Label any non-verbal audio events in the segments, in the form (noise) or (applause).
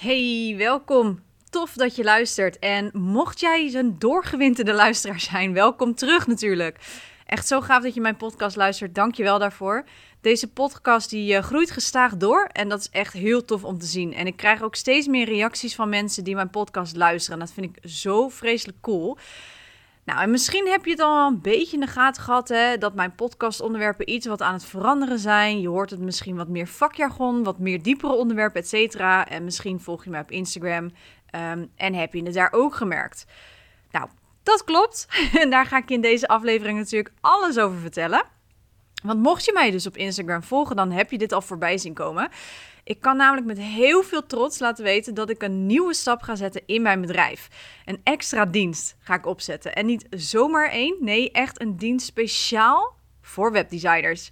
Hey, welkom. Tof dat je luistert. En mocht jij een doorgewinterde luisteraar zijn, welkom terug natuurlijk. Echt zo gaaf dat je mijn podcast luistert. Dank je wel daarvoor. Deze podcast die uh, groeit gestaag door en dat is echt heel tof om te zien. En ik krijg ook steeds meer reacties van mensen die mijn podcast luisteren. En dat vind ik zo vreselijk cool. Nou, en misschien heb je het al een beetje in de gaten gehad, hè, dat mijn podcastonderwerpen iets wat aan het veranderen zijn. Je hoort het misschien wat meer vakjargon, wat meer diepere onderwerpen, et cetera. En misschien volg je mij op Instagram ehm, en heb je het daar ook gemerkt. Nou, dat klopt. En (laughs) daar ga ik in deze aflevering natuurlijk alles over vertellen. Want mocht je mij dus op Instagram volgen, dan heb je dit al voorbij zien komen. Ik kan namelijk met heel veel trots laten weten dat ik een nieuwe stap ga zetten in mijn bedrijf. Een extra dienst ga ik opzetten. En niet zomaar één, nee, echt een dienst speciaal voor webdesigners.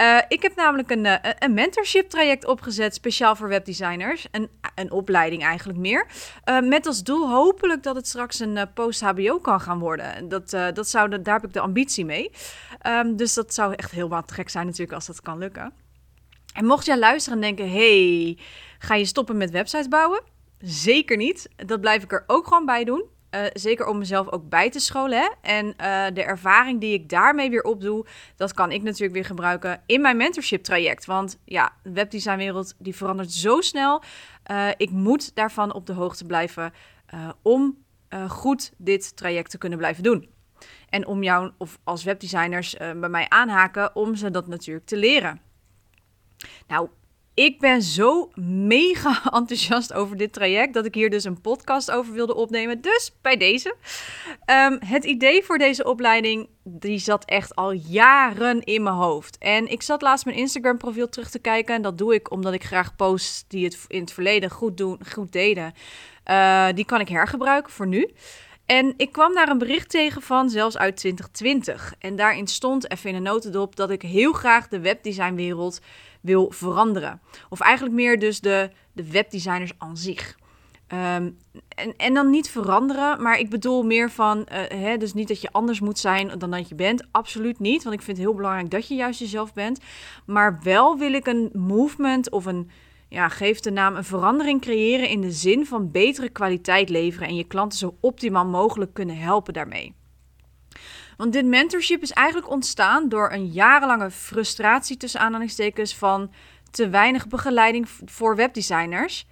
Uh, ik heb namelijk een, uh, een mentorship traject opgezet, speciaal voor webdesigners. Een, een opleiding eigenlijk meer. Uh, met als doel hopelijk dat het straks een post-HBO kan gaan worden. Dat, dat zou daar heb ik de ambitie mee. Um, dus dat zou echt heel wat gek zijn natuurlijk als dat kan lukken. En mocht jij luisteren en denken: hey, ga je stoppen met websites bouwen? Zeker niet. Dat blijf ik er ook gewoon bij doen. Uh, zeker om mezelf ook bij te scholen. Hè? En uh, de ervaring die ik daarmee weer opdoe, dat kan ik natuurlijk weer gebruiken in mijn mentorship traject. Want ja, de webdesignwereld die verandert zo snel. Uh, ik moet daarvan op de hoogte blijven om goed dit traject te kunnen blijven doen. En om jou of als webdesigners bij mij aanhaken om ze dat natuurlijk te leren. Nou, ik ben zo mega (laughs) enthousiast over dit traject dat ik hier dus een podcast over wilde opnemen. Dus bij deze. Um, het idee voor deze opleiding, die zat echt al jaren in mijn hoofd. En ik zat laatst mijn Instagram profiel terug te kijken. En dat doe ik omdat ik graag posts die het in het verleden goed, doen, goed deden. Uh, die kan ik hergebruiken voor nu. En ik kwam daar een bericht tegen van, zelfs uit 2020. En daarin stond even in een notendop dat ik heel graag de webdesignwereld wil veranderen. Of eigenlijk meer dus de, de webdesigners aan zich. Um, en, en dan niet veranderen, maar ik bedoel meer van, uh, hè, dus niet dat je anders moet zijn dan dat je bent. Absoluut niet, want ik vind het heel belangrijk dat je juist jezelf bent. Maar wel wil ik een movement of een, ja, geef de naam, een verandering creëren in de zin van betere kwaliteit leveren en je klanten zo optimaal mogelijk kunnen helpen daarmee. Want dit mentorship is eigenlijk ontstaan door een jarenlange frustratie tussen aanhalingstekens van te weinig begeleiding voor webdesigners.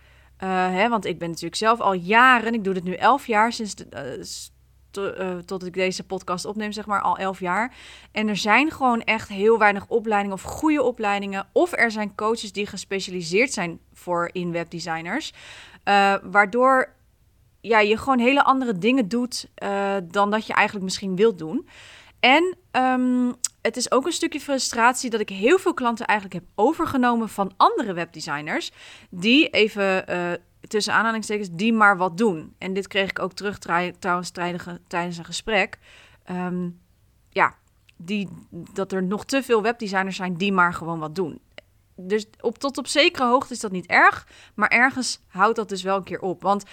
Uh, hè, want ik ben natuurlijk zelf al jaren, ik doe dit nu elf jaar sinds to, uh, tot ik deze podcast opneem, zeg maar al elf jaar. En er zijn gewoon echt heel weinig opleidingen of goede opleidingen. Of er zijn coaches die gespecialiseerd zijn voor in webdesigners. waardoor ja, je gewoon hele andere dingen doet uh, dan dat je eigenlijk misschien wilt doen. En um, het is ook een stukje frustratie dat ik heel veel klanten eigenlijk heb overgenomen van andere webdesigners. Die even uh, tussen aanhalingstekens, die maar wat doen. En dit kreeg ik ook terug trouwens tijdens een gesprek. Um, ja, die, dat er nog te veel webdesigners zijn die maar gewoon wat doen. Dus op, tot op zekere hoogte is dat niet erg. Maar ergens houdt dat dus wel een keer op. Want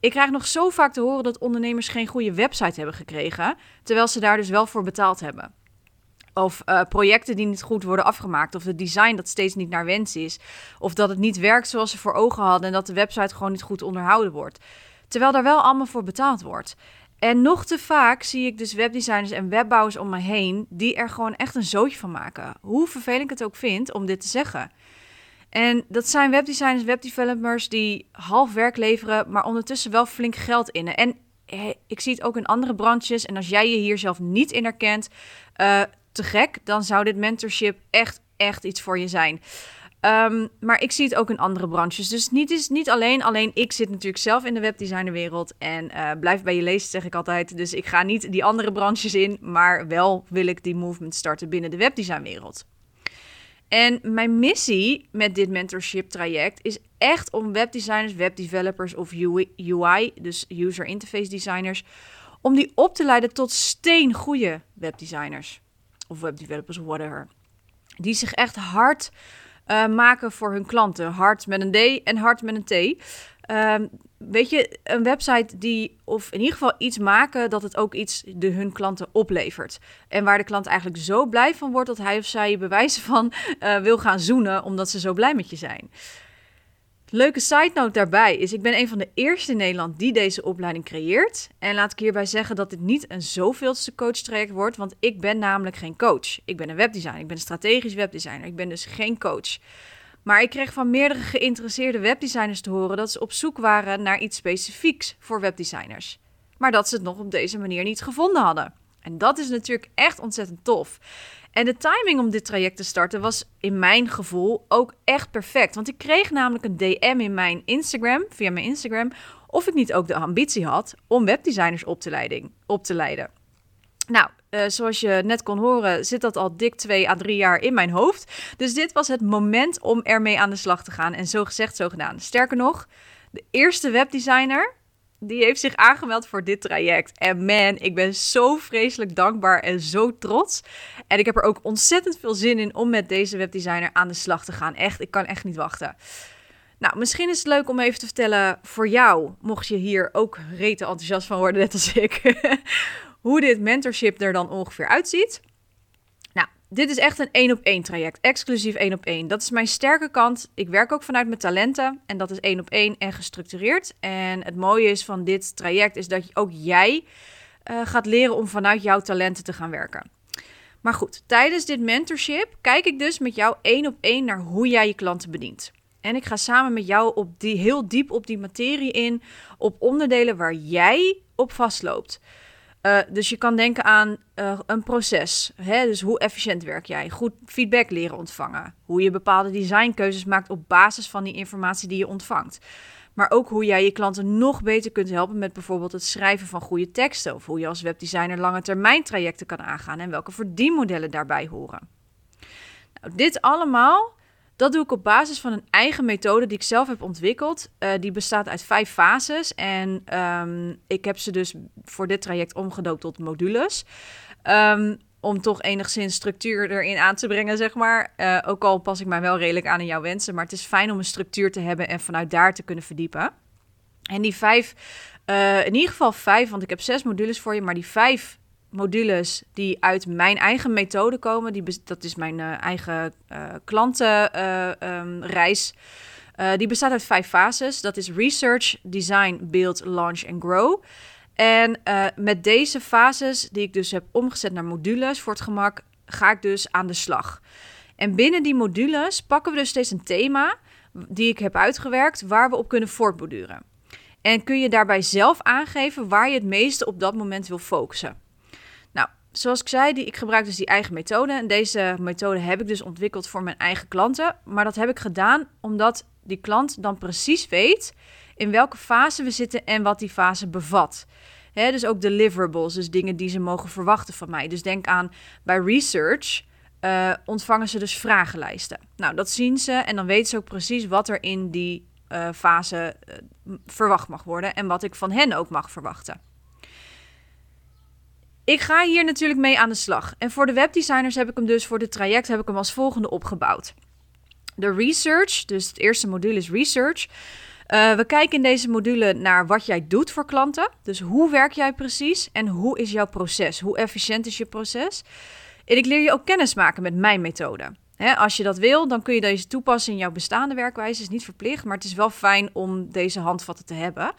ik krijg nog zo vaak te horen dat ondernemers geen goede website hebben gekregen, terwijl ze daar dus wel voor betaald hebben. Of uh, projecten die niet goed worden afgemaakt. Of het design dat steeds niet naar wens is. Of dat het niet werkt zoals ze voor ogen hadden. En dat de website gewoon niet goed onderhouden wordt. Terwijl daar wel allemaal voor betaald wordt. En nog te vaak zie ik dus webdesigners en webbouwers om me heen. die er gewoon echt een zootje van maken. Hoe vervelend ik het ook vind om dit te zeggen. En dat zijn webdesigners, webdevelopers die half werk leveren, maar ondertussen wel flink geld innen. En ik zie het ook in andere branches. En als jij je hier zelf niet in herkent, uh, te gek, dan zou dit mentorship echt, echt iets voor je zijn. Um, maar ik zie het ook in andere branches. Dus niet, is niet alleen. Alleen ik zit natuurlijk zelf in de webdesignerwereld. En uh, blijf bij je lezen, zeg ik altijd. Dus ik ga niet die andere branches in. Maar wel wil ik die movement starten binnen de webdesignwereld. En mijn missie met dit mentorship traject is echt om webdesigners, webdevelopers of UI, dus user interface designers, om die op te leiden tot steengoede webdesigners of webdevelopers of whatever. Die zich echt hard uh, maken voor hun klanten. Hard met een D en hard met een T. Um, weet je, een website die, of in ieder geval iets maken dat het ook iets de hun klanten oplevert. En waar de klant eigenlijk zo blij van wordt dat hij of zij bewijzen (laughs) van uh, wil gaan zoenen omdat ze zo blij met je zijn. Leuke side note daarbij is, ik ben een van de eerste in Nederland die deze opleiding creëert. En laat ik hierbij zeggen dat dit niet een zoveelste coach traject wordt, want ik ben namelijk geen coach. Ik ben een webdesigner, ik ben een strategisch webdesigner, ik ben dus geen coach. Maar ik kreeg van meerdere geïnteresseerde webdesigners te horen dat ze op zoek waren naar iets specifieks voor webdesigners. Maar dat ze het nog op deze manier niet gevonden hadden. En dat is natuurlijk echt ontzettend tof. En de timing om dit traject te starten was in mijn gevoel ook echt perfect. Want ik kreeg namelijk een DM in mijn Instagram, via mijn Instagram, of ik niet ook de ambitie had om webdesigners op te, leiding, op te leiden. Nou, uh, zoals je net kon horen, zit dat al dik twee à drie jaar in mijn hoofd. Dus dit was het moment om ermee aan de slag te gaan. En zo gezegd, zo gedaan. Sterker nog, de eerste webdesigner die heeft zich aangemeld voor dit traject. En man, ik ben zo vreselijk dankbaar en zo trots. En ik heb er ook ontzettend veel zin in om met deze webdesigner aan de slag te gaan. Echt, ik kan echt niet wachten. Nou, misschien is het leuk om even te vertellen voor jou, mocht je hier ook rete enthousiast van worden, net als ik, (laughs) hoe dit mentorship er dan ongeveer uitziet. Nou, dit is echt een één op één traject, exclusief één op één. Dat is mijn sterke kant. Ik werk ook vanuit mijn talenten en dat is één op één en gestructureerd. En het mooie is van dit traject is dat ook jij uh, gaat leren om vanuit jouw talenten te gaan werken. Maar goed, tijdens dit mentorship kijk ik dus met jou één op één naar hoe jij je klanten bedient. En ik ga samen met jou op die, heel diep op die materie in, op onderdelen waar jij op vastloopt. Uh, dus je kan denken aan uh, een proces. Hè? Dus hoe efficiënt werk jij? Goed feedback leren ontvangen. Hoe je bepaalde designkeuzes maakt op basis van die informatie die je ontvangt. Maar ook hoe jij je klanten nog beter kunt helpen met bijvoorbeeld het schrijven van goede teksten. Of hoe je als webdesigner lange termijn trajecten kan aangaan en welke verdienmodellen daarbij horen. Nou, dit allemaal dat doe ik op basis van een eigen methode die ik zelf heb ontwikkeld. Uh, die bestaat uit vijf fases. En um, ik heb ze dus voor dit traject omgedoopt tot modules. Um, om toch enigszins structuur erin aan te brengen, zeg maar. Uh, ook al pas ik mij wel redelijk aan in jouw wensen. Maar het is fijn om een structuur te hebben en vanuit daar te kunnen verdiepen. En die vijf, uh, in ieder geval vijf, want ik heb zes modules voor je. Maar die vijf modules die uit mijn eigen methode komen. Die, dat is mijn uh, eigen uh, klantenreis. Uh, die bestaat uit vijf fases. Dat is research, design, build, launch en grow. En met deze fases, die ik dus heb omgezet naar modules voor het gemak, ga ik dus aan de slag. En binnen die modules pakken we dus steeds een thema die ik heb uitgewerkt, waar we op kunnen voortborduren. En kun je daarbij zelf aangeven waar je het meeste op dat moment wil focussen zoals ik zei, die, ik gebruik dus die eigen methode. En deze methode heb ik dus ontwikkeld voor mijn eigen klanten. Maar dat heb ik gedaan omdat die klant dan precies weet in welke fase we zitten en wat die fase bevat. dus ook deliverables, dus dingen die ze mogen verwachten van mij. Dus denk aan bij research uh, ontvangen ze dus vragenlijsten. Nou, dat zien ze en dan weten ze ook precies wat er in die uh, fase uh, verwacht mag worden en wat ik van hen ook mag verwachten. Ik ga hier natuurlijk mee aan de slag. En voor de webdesigners heb ik hem dus voor dit traject heb ik hem als volgende opgebouwd. De research, dus het eerste module is research. Uh, we kijken in deze module naar wat jij doet voor klanten. Dus hoe werk jij precies en hoe is jouw proces? Hoe efficiënt is je proces? En ik leer je ook kennis maken met mijn methode. als je dat wil, dan kun je deze toepassen in jouw bestaande werkwijze. Is niet verplicht, maar het is wel fijn om deze handvatten te hebben.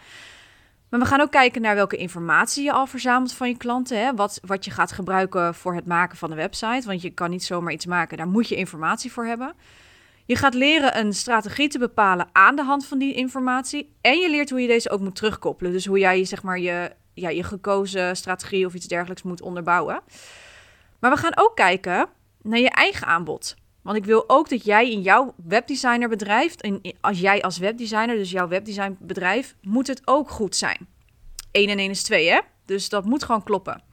Maar we gaan ook kijken naar welke informatie je al verzamelt van je klanten. Hè? Wat, wat je gaat gebruiken voor het maken van de website. Want je kan niet zomaar iets maken, daar moet je informatie voor hebben. Je gaat leren een strategie te bepalen aan de hand van die informatie. En je leert hoe je deze ook moet terugkoppelen. Dus hoe jij zeg maar, je, ja, je gekozen strategie of iets dergelijks moet onderbouwen. Maar we gaan ook kijken naar je eigen aanbod. Want ik wil ook dat jij in jouw webdesignerbedrijf, en als jij als webdesigner, dus jouw webdesignbedrijf, moet het ook goed zijn. 1 en 1 is 2, hè? Dus dat moet gewoon kloppen.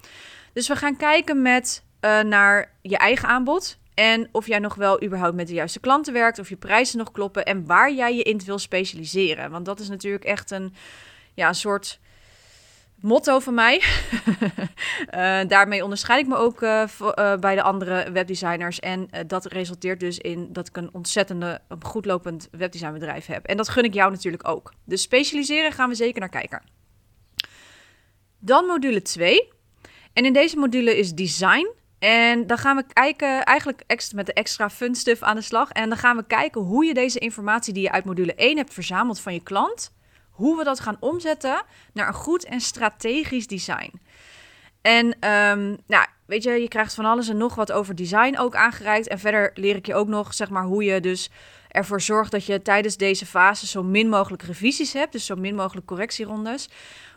Dus we gaan kijken met, uh, naar je eigen aanbod En of jij nog wel überhaupt met de juiste klanten werkt, of je prijzen nog kloppen en waar jij je in wil specialiseren. Want dat is natuurlijk echt een, ja, een soort motto van mij. uh, (laughs) daarmee onderscheid ik me ook uh, bij de andere webdesigners. En dat resulteert dus in dat ik een ontzettende, goed lopend webdesignbedrijf heb. En dat gun ik jou natuurlijk ook. Dus specialiseren gaan we zeker naar kijken. Dan module 2. En in deze module is design. En dan gaan we kijken, eigenlijk met de extra fun stuff aan de slag. En dan gaan we kijken hoe je deze informatie die je uit module 1 hebt verzameld van je klant, hoe we dat gaan omzetten naar een goed en strategisch design. En um, nou, weet je, je krijgt van alles en nog wat over design ook aangereikt. En verder leer ik je ook nog, zeg maar, hoe je dus ervoor zorgt dat je tijdens deze fase zo min mogelijk revisies hebt. Dus zo min mogelijk correctierondes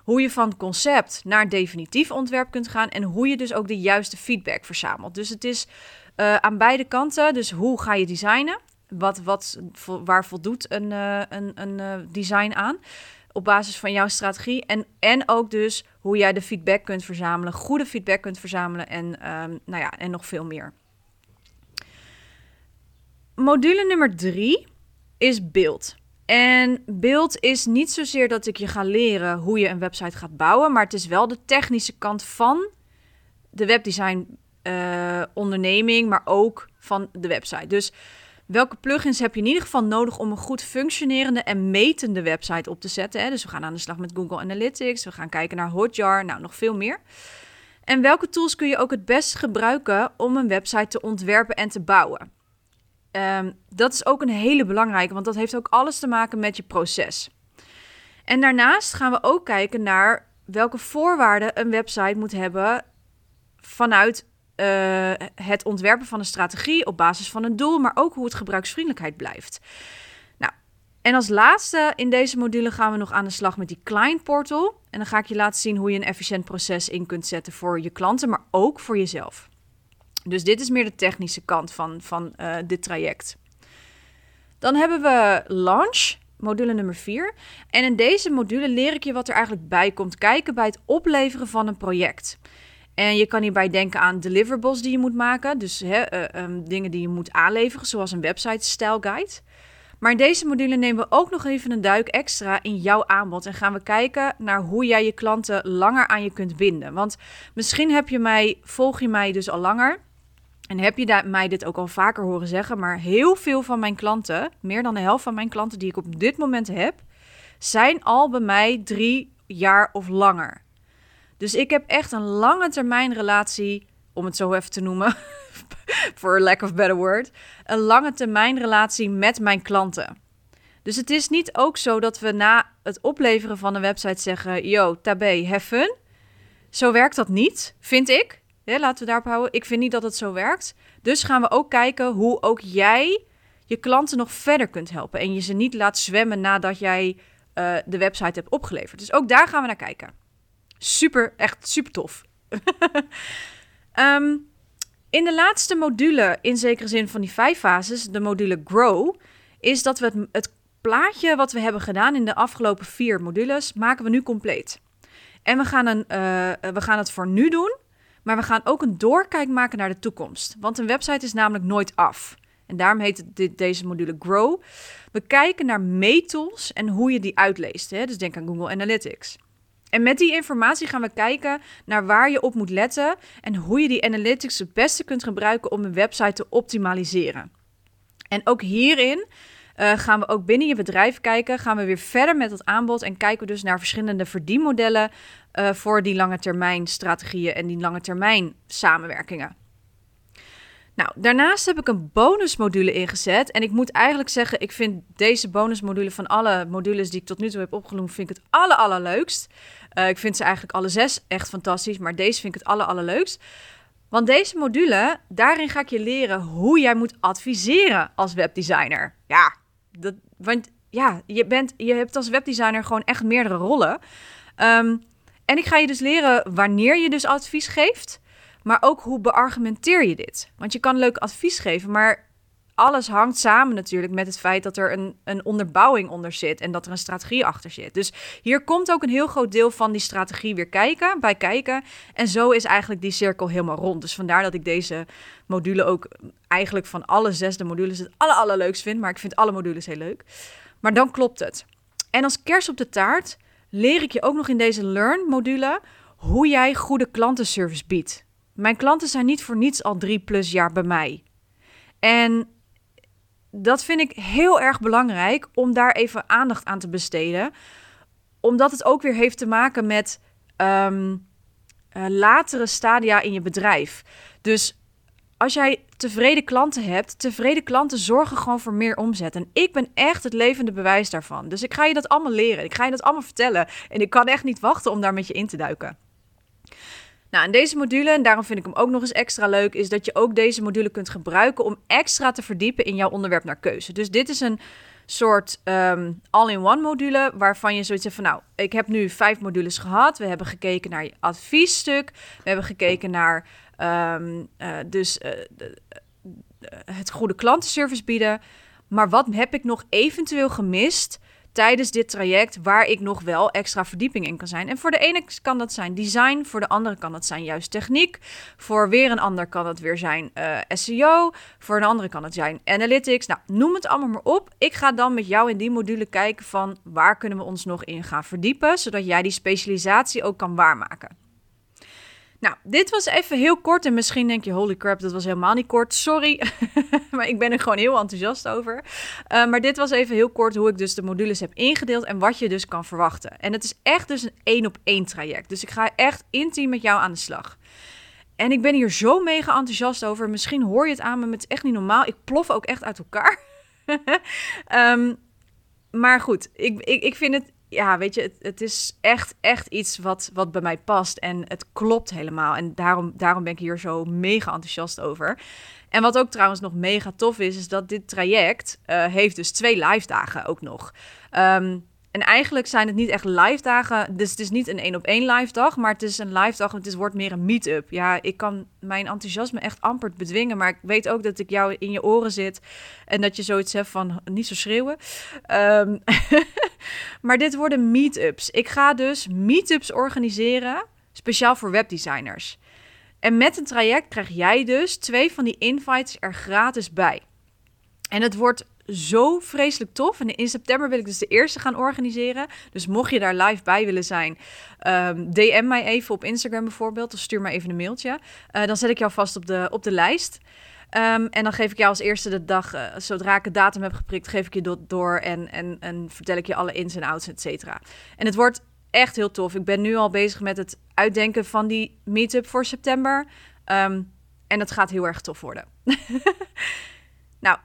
hoe je van concept naar definitief ontwerp kunt gaan en hoe je dus ook de juiste feedback verzamelt. Dus het is uh, aan beide kanten. Dus hoe ga je designen? Wat, wat, waar voldoet een, uh, een, een uh, design aan? Op basis van jouw strategie. En, en ook dus hoe jij de feedback kunt verzamelen, goede feedback kunt verzamelen en, um, nou ja, en nog veel meer. Module nummer drie is beeld. En beeld is niet zozeer dat ik je ga leren hoe je een website gaat bouwen, maar het is wel de technische kant van de webdesign uh, onderneming, maar ook van de website. Dus welke plugins heb je in ieder geval nodig om een goed functionerende en metende website op te zetten? Hè? Dus we gaan aan de slag met Google Analytics, we gaan kijken naar Hotjar, nou nog veel meer. En welke tools kun je ook het best gebruiken om een website te ontwerpen en te bouwen? Um, dat is ook een hele belangrijke, want dat heeft ook alles te maken met je proces. En daarnaast gaan we ook kijken naar welke voorwaarden een website moet hebben vanuit uh, het ontwerpen van een strategie op basis van een doel, maar ook hoe het gebruiksvriendelijkheid blijft. Nou, en als laatste in deze module gaan we nog aan de slag met die client portal. En dan ga ik je laten zien hoe je een efficiënt proces in kunt zetten voor je klanten, maar ook voor jezelf. Dus dit is meer de technische kant van, van uh, dit traject. Dan hebben we launch, module nummer 4. En in deze module leer ik je wat er eigenlijk bij komt kijken bij het opleveren van een project. En je kan hierbij denken aan deliverables die je moet maken. Dus uh, um, dingen die je moet aanleveren, zoals een website style guide. Maar in deze module nemen we ook nog even een duik extra in jouw aanbod. En gaan we kijken naar hoe jij je klanten langer aan je kunt binden. Want misschien heb je mij, volg je mij dus al langer. En heb je mij dit ook al vaker horen zeggen, maar heel veel van mijn klanten, meer dan de helft van mijn klanten die ik op dit moment heb, zijn al bij mij drie jaar of langer. Dus ik heb echt een lange termijn relatie, om het zo even te noemen, (laughs) for lack of better word, een lange termijn relatie met mijn klanten. Dus het is niet ook zo dat we na het opleveren van een website zeggen: Yo, tabé, fun. Zo werkt dat niet, vind ik. Laten we daarop houden. Ik vind niet dat het zo werkt. Dus gaan we ook kijken hoe ook jij je klanten nog verder kunt helpen. En je ze niet laat zwemmen nadat jij uh, de website hebt opgeleverd. Dus ook daar gaan we naar kijken. Super, echt super tof. um, (laughs) in de laatste module, in zekere zin van die vijf fases, de module Grow, is dat we het, het plaatje wat we hebben gedaan in de afgelopen vier modules, maken we nu compleet. En we gaan, een, uh, we gaan het voor nu doen. Maar we gaan ook een doorkijk maken naar de toekomst. Want een website is namelijk nooit af. En daarom heet dit, deze module Grow. We kijken naar meetools en hoe je die uitleest. Hè? Dus denk aan Google Analytics. En met die informatie gaan we kijken naar waar je op moet letten en hoe je die analytics het beste kunt gebruiken om een website te optimaliseren. En ook hierin uh, gaan we ook binnen je bedrijf kijken. Gaan we weer verder met het aanbod en kijken we dus naar verschillende verdienmodellen uh, voor die lange termijn strategieën en die lange termijn samenwerkingen. Nou, daarnaast heb ik een bonusmodule ingezet. En ik moet eigenlijk zeggen, ik vind deze bonusmodule van alle modules die ik tot nu toe heb opgenoemd, vind ik het aller, allerleukst. Uh, ik vind ze eigenlijk alle zes echt fantastisch, maar deze vind ik het aller, allerleukst. Want deze module, daarin ga ik je leren hoe jij moet adviseren als webdesigner. Ja, dat, want ja, je, bent, je hebt als webdesigner gewoon echt meerdere rollen. Um, en ik ga je dus leren wanneer je dus advies geeft, maar ook hoe beargumenteer je dit. Want je kan leuk advies geven, maar alles hangt samen natuurlijk met het feit dat er een, een onderbouwing onder zit en dat er een strategie achter zit. Dus hier komt ook een heel groot deel van die strategie weer kijken, bij kijken. En zo is eigenlijk die cirkel helemaal rond. Dus vandaar dat ik deze module ook eigenlijk van alle zesde modules het aller, allerleukst vind. Maar ik vind alle modules heel leuk. Maar dan klopt het. En als kers op de taart leer ik je ook nog in deze Learn module hoe jij goede klantenservice biedt. Mijn klanten zijn niet voor niets al drie plus jaar bij mij. En dat vind ik heel erg belangrijk om daar even aandacht aan te besteden. Omdat het ook weer heeft te maken met ehm, eh, latere stadia in je bedrijf. Dus als jij tevreden klanten hebt, tevreden klanten zorgen gewoon voor meer omzet. En ik ben echt het levende bewijs daarvan. Dus ik ga je dat allemaal leren. Ik ga je dat allemaal vertellen. En ik kan echt niet wachten om daar met je in te duiken. Nou, en deze module, en daarom vind ik hem ook nog eens extra leuk, is dat je ook deze module kunt gebruiken om extra te verdiepen in jouw onderwerp naar keuze. Dus dit is een soort um, all-in-one module waarvan je zoiets hebt van, nou, ik heb nu vijf modules gehad. We hebben gekeken naar je adviesstuk, we hebben gekeken naar um, uh, dus uh, de, het goede klantenservice bieden. Maar wat heb ik nog eventueel gemist tijdens dit traject waar ik nog wel extra verdieping in kan zijn. En voor de ene kan dat zijn design, voor de andere kan dat zijn juist techniek, voor weer een ander kan het weer zijn eh, SEO, voor een andere kan het zijn analytics. Nou, noem het allemaal maar op. Ik ga dan met jou in die module kijken van waar kunnen we ons nog in gaan verdiepen, zodat jij die specialisatie ook kan waarmaken. Nou, dit was even heel kort. En misschien denk je, holy crap, dat was helemaal niet kort. Sorry, (laughs) maar ik ben er gewoon heel enthousiast over. Uh, maar dit was even heel kort hoe ik dus de modules heb ingedeeld en wat je dus kan verwachten. En het is echt dus een één op één traject. Dus ik ga echt intiem met jou aan de slag. En ik ben hier zo mega enthousiast over. Misschien hoor je het aan me, maar het is echt niet normaal. Ik plof ook echt uit elkaar. um, (laughs) maar goed, ik, ik, ik vind het ja, weet je, het, het, is echt, echt iets wat, wat bij mij past. En het klopt helemaal. En daarom, daarom ben ik hier zo mega enthousiast over. En wat ook trouwens nog mega tof is, is dat dit traject uh, heeft dus twee live dagen ook nog. Um, en eigenlijk zijn het niet echt live dagen. Dus het is niet een één op één live dag. Maar het is een live dag. Het wordt meer een meet-up. Ja, ik kan mijn enthousiasme echt amper bedwingen. Maar ik weet ook dat ik jou in je oren zit. En dat je zoiets hebt van niet zo schreeuwen. Um, (laughs) maar dit worden meet-ups. Ik ga dus meet-ups organiseren. Speciaal voor webdesigners. En met een traject krijg jij dus twee van die invites er gratis bij. En het wordt zo vreselijk tof. En in september wil ik dus de eerste gaan organiseren. Dus mocht je daar live bij willen zijn, DM mij even op Instagram bijvoorbeeld. Of stuur me even een mailtje. Uh, dan zet ik jou vast op de, op de lijst. Um, en dan geef ik jou als eerste de dag, uh, zodra ik het datum heb geprikt, geef ik je do door en, en, en vertel ik je alle ins en outs, et cetera. En het wordt echt heel tof. Ik ben nu al bezig met het uitdenken van die meetup voor september. Um, en het gaat heel erg tof worden. (laughs) nou,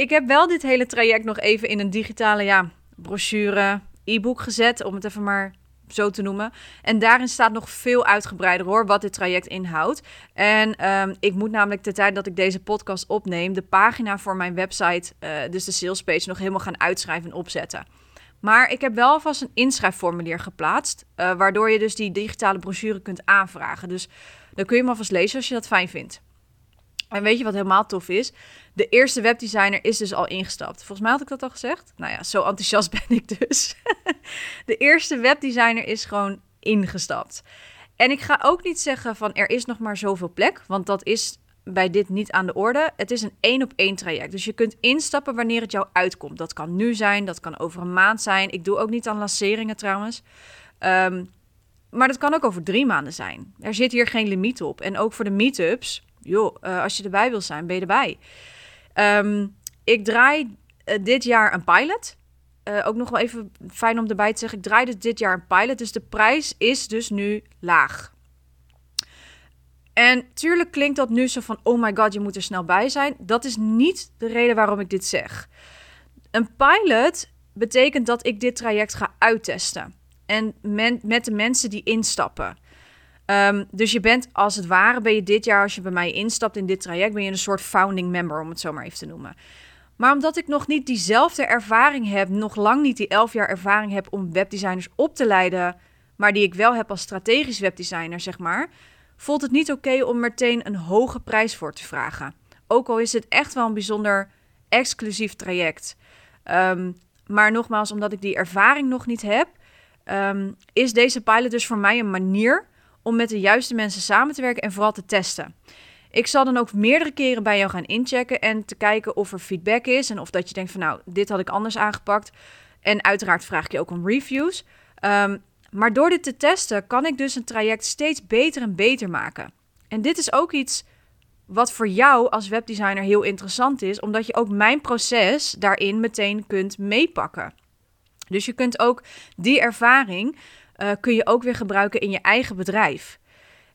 ik heb wel dit hele traject nog even in een digitale ja, brochure, e-book gezet, om het even maar zo te noemen. En daarin staat nog veel uitgebreider hoor, wat dit traject inhoudt. En um, ik moet namelijk de tijd dat ik deze podcast opneem, de pagina voor mijn website, uh, dus de sales page, nog helemaal gaan uitschrijven en opzetten. Maar ik heb wel alvast een inschrijfformulier geplaatst, uh, waardoor je dus die digitale brochure kunt aanvragen. Dus dan kun je hem alvast lezen als je dat fijn vindt. En weet je wat helemaal tof is? De eerste webdesigner is dus al ingestapt. Volgens mij had ik dat al gezegd. Nou ja, zo enthousiast (laughs) ben ik dus. (laughs) de eerste webdesigner is gewoon ingestapt. En ik ga ook niet zeggen van er is nog maar zoveel plek, want dat is bij dit niet aan de orde. Het is een één op één traject. Dus je kunt instappen wanneer het jou uitkomt. Dat kan nu zijn, dat kan over een maand zijn. Ik doe ook niet aan lanceringen trouwens. Um, maar dat kan ook over drie maanden zijn. Er zit hier geen limiet op. En ook voor de meetups joh, uh, als je erbij wil zijn, ben je erbij. Um, ik draai uh, dit jaar een pilot. Uh, ook nog wel even fijn om erbij te zeggen. Ik draai dus dit jaar een pilot. Dus de prijs is dus nu laag. En tuurlijk klinkt dat nu zo van: oh my god, je moet er snel bij zijn. Dat is niet de reden waarom ik dit zeg. Een pilot betekent dat ik dit traject ga uittesten. En met de mensen die instappen. Um, dus je bent als het ware, ben je dit jaar, als je bij mij instapt in dit traject, ben je een soort founding member, om het zo maar even te noemen. Maar omdat ik nog niet diezelfde ervaring heb, nog lang niet die elf jaar ervaring heb om webdesigners op te leiden, maar die ik wel heb als strategisch webdesigner, zeg maar, voelt het niet oké om meteen een hoge prijs voor te vragen. Ook al is het echt wel een bijzonder exclusief traject. Ehm, maar nogmaals, omdat ik die ervaring nog niet heb, ehm, is deze pilot dus voor mij een manier om met de juiste mensen samen te werken en vooral te testen. Ik zal dan ook meerdere keren bij jou gaan inchecken en te kijken of er feedback is en of dat je denkt van nou, dit had ik anders aangepakt. En uiteraard vraag ik je ook om reviews. Ehm, maar door dit te testen kan ik dus een traject steeds beter en beter maken. En dit is ook iets wat voor jou als webdesigner heel interessant is, omdat je ook mijn proces daarin meteen kunt meepakken. Dus je kunt ook die ervaring uh, kun je ook weer gebruiken in je eigen bedrijf.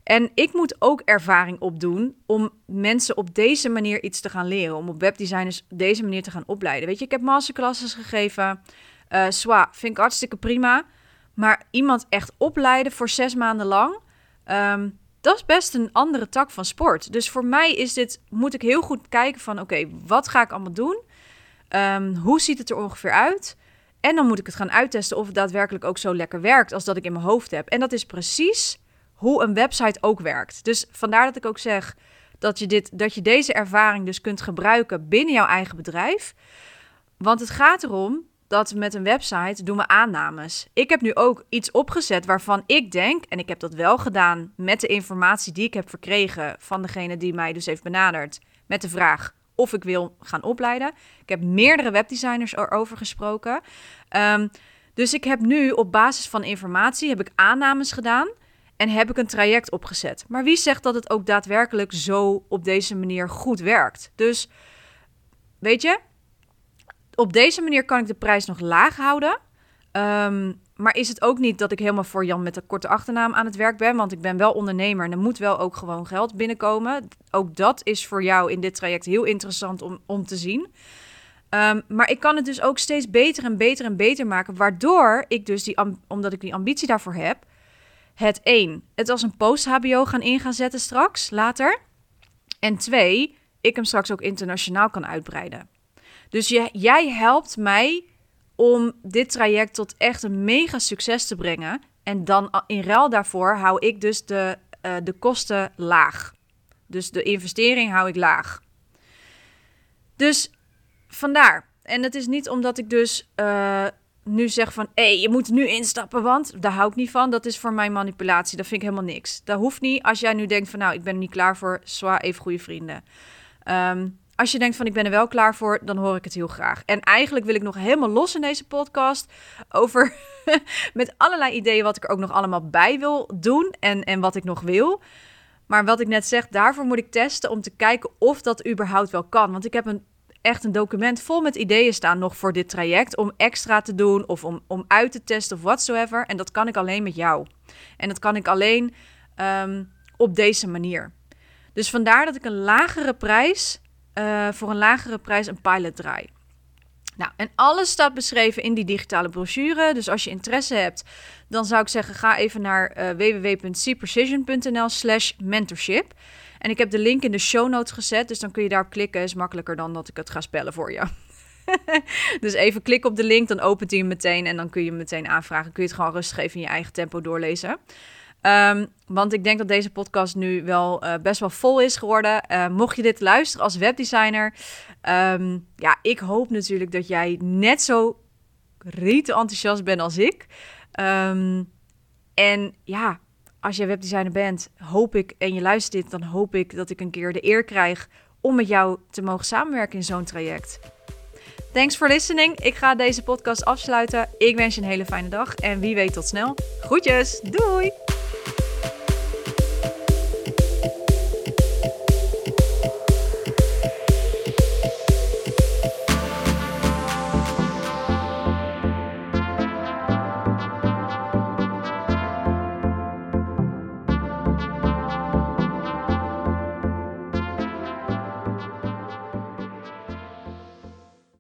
En ik moet ook ervaring opdoen om mensen op deze manier iets te gaan leren. Om op webdesigners op deze manier te gaan opleiden. Weet je, ik heb masterclasses gegeven. Uh, vind ik hartstikke prima. Maar iemand echt opleiden voor zes maanden lang. Ehm, dat is best een andere tak van sport. Dus voor mij is dit, moet ik heel goed kijken van oké, wat ga ik allemaal doen? Um, hoe ziet het er ongeveer uit? En dan moet ik het gaan uittesten of het daadwerkelijk ook zo lekker werkt als dat ik in mijn hoofd heb. En dat is precies hoe een website ook werkt. Dus vandaar dat ik ook zeg dat je, dit, dat je deze ervaring dus kunt gebruiken binnen jouw eigen bedrijf. Want het gaat erom dat met een website doen we aannames. Ik heb nu ook iets opgezet waarvan ik denk, en ik heb dat wel gedaan met de informatie die ik heb verkregen van degene die mij dus heeft benaderd met de vraag of ik wil gaan opleiden. Ik heb meerdere webdesigners erover gesproken. Um, dus ik heb nu op basis van informatie heb ik aannames gedaan en heb ik een traject opgezet. Maar wie zegt dat het ook daadwerkelijk zo op deze manier goed werkt? Dus weet je, op deze manier kan ik de prijs nog laag houden. Ehm, maar is het ook niet dat ik helemaal voor Jan met een korte achternaam aan het werk ben? Want ik ben wel ondernemer en er moet wel ook gewoon geld binnenkomen. Ook dat is voor jou in dit traject heel interessant om, om te zien. Ehm, maar ik kan het dus ook steeds beter en beter en beter maken. Waardoor ik dus, die, omdat ik die ambitie daarvoor heb, het één, het als een post-HBO gaan in gaan zetten straks, later. En twee, ik hem straks ook internationaal kan uitbreiden. Dus je, jij helpt mij om dit traject tot echt een mega succes te brengen. En dan in ruil daarvoor hou ik dus de, uh, de kosten laag. Dus de investering hou ik laag. Dus vandaar. En het is niet omdat ik dus uh, nu zeg van... hé, hey, je moet nu instappen, want daar hou ik niet van. Dat is voor mij manipulatie. Dat vind ik helemaal niks. Dat hoeft niet. Als jij nu denkt van... nou, ik ben er niet klaar voor. Zwaar even goede vrienden. Um, als je denkt van ik ben er wel klaar voor, dan hoor ik het heel graag. En eigenlijk wil ik nog helemaal los in deze podcast over (laughs) met allerlei ideeën wat ik er ook nog allemaal bij wil doen en, en wat ik nog wil. Maar wat ik net zeg, daarvoor moet ik testen om te kijken of dat überhaupt wel kan. Want ik heb een, echt een document vol met ideeën staan nog voor dit traject. Om extra te doen of om, om uit te testen of whatsoever. En dat kan ik alleen met jou. En dat kan ik alleen um, op deze manier. Dus vandaar dat ik een lagere prijs uh, voor een lagere prijs een pilot draai. Nou, en alles staat beschreven in die digitale brochure. Dus als je interesse hebt, dan zou ik zeggen: ga even naar uh, www.cprecision.nl slash mentorship. En ik heb de link in de show notes gezet, dus dan kun je daarop klikken. Is makkelijker dan dat ik het ga spellen voor je. (laughs) dus even klik op de link, dan opent hij hem meteen en dan kun je hem meteen aanvragen. Kun je het gewoon rustig even in je eigen tempo doorlezen. Um, want ik denk dat deze podcast nu wel uh, best wel vol is geworden. Uh, mocht je dit luisteren als webdesigner, um, ja, ik hoop natuurlijk dat jij net zo riet enthousiast bent als ik. Um, en ja, als jij webdesigner bent, hoop ik, en je luistert dit, dan hoop ik dat ik een keer de eer krijg om met jou te mogen samenwerken in zo'n traject. Thanks for listening. Ik ga deze podcast afsluiten. Ik wens je een hele fijne dag en wie weet tot snel. Groetjes. Doei!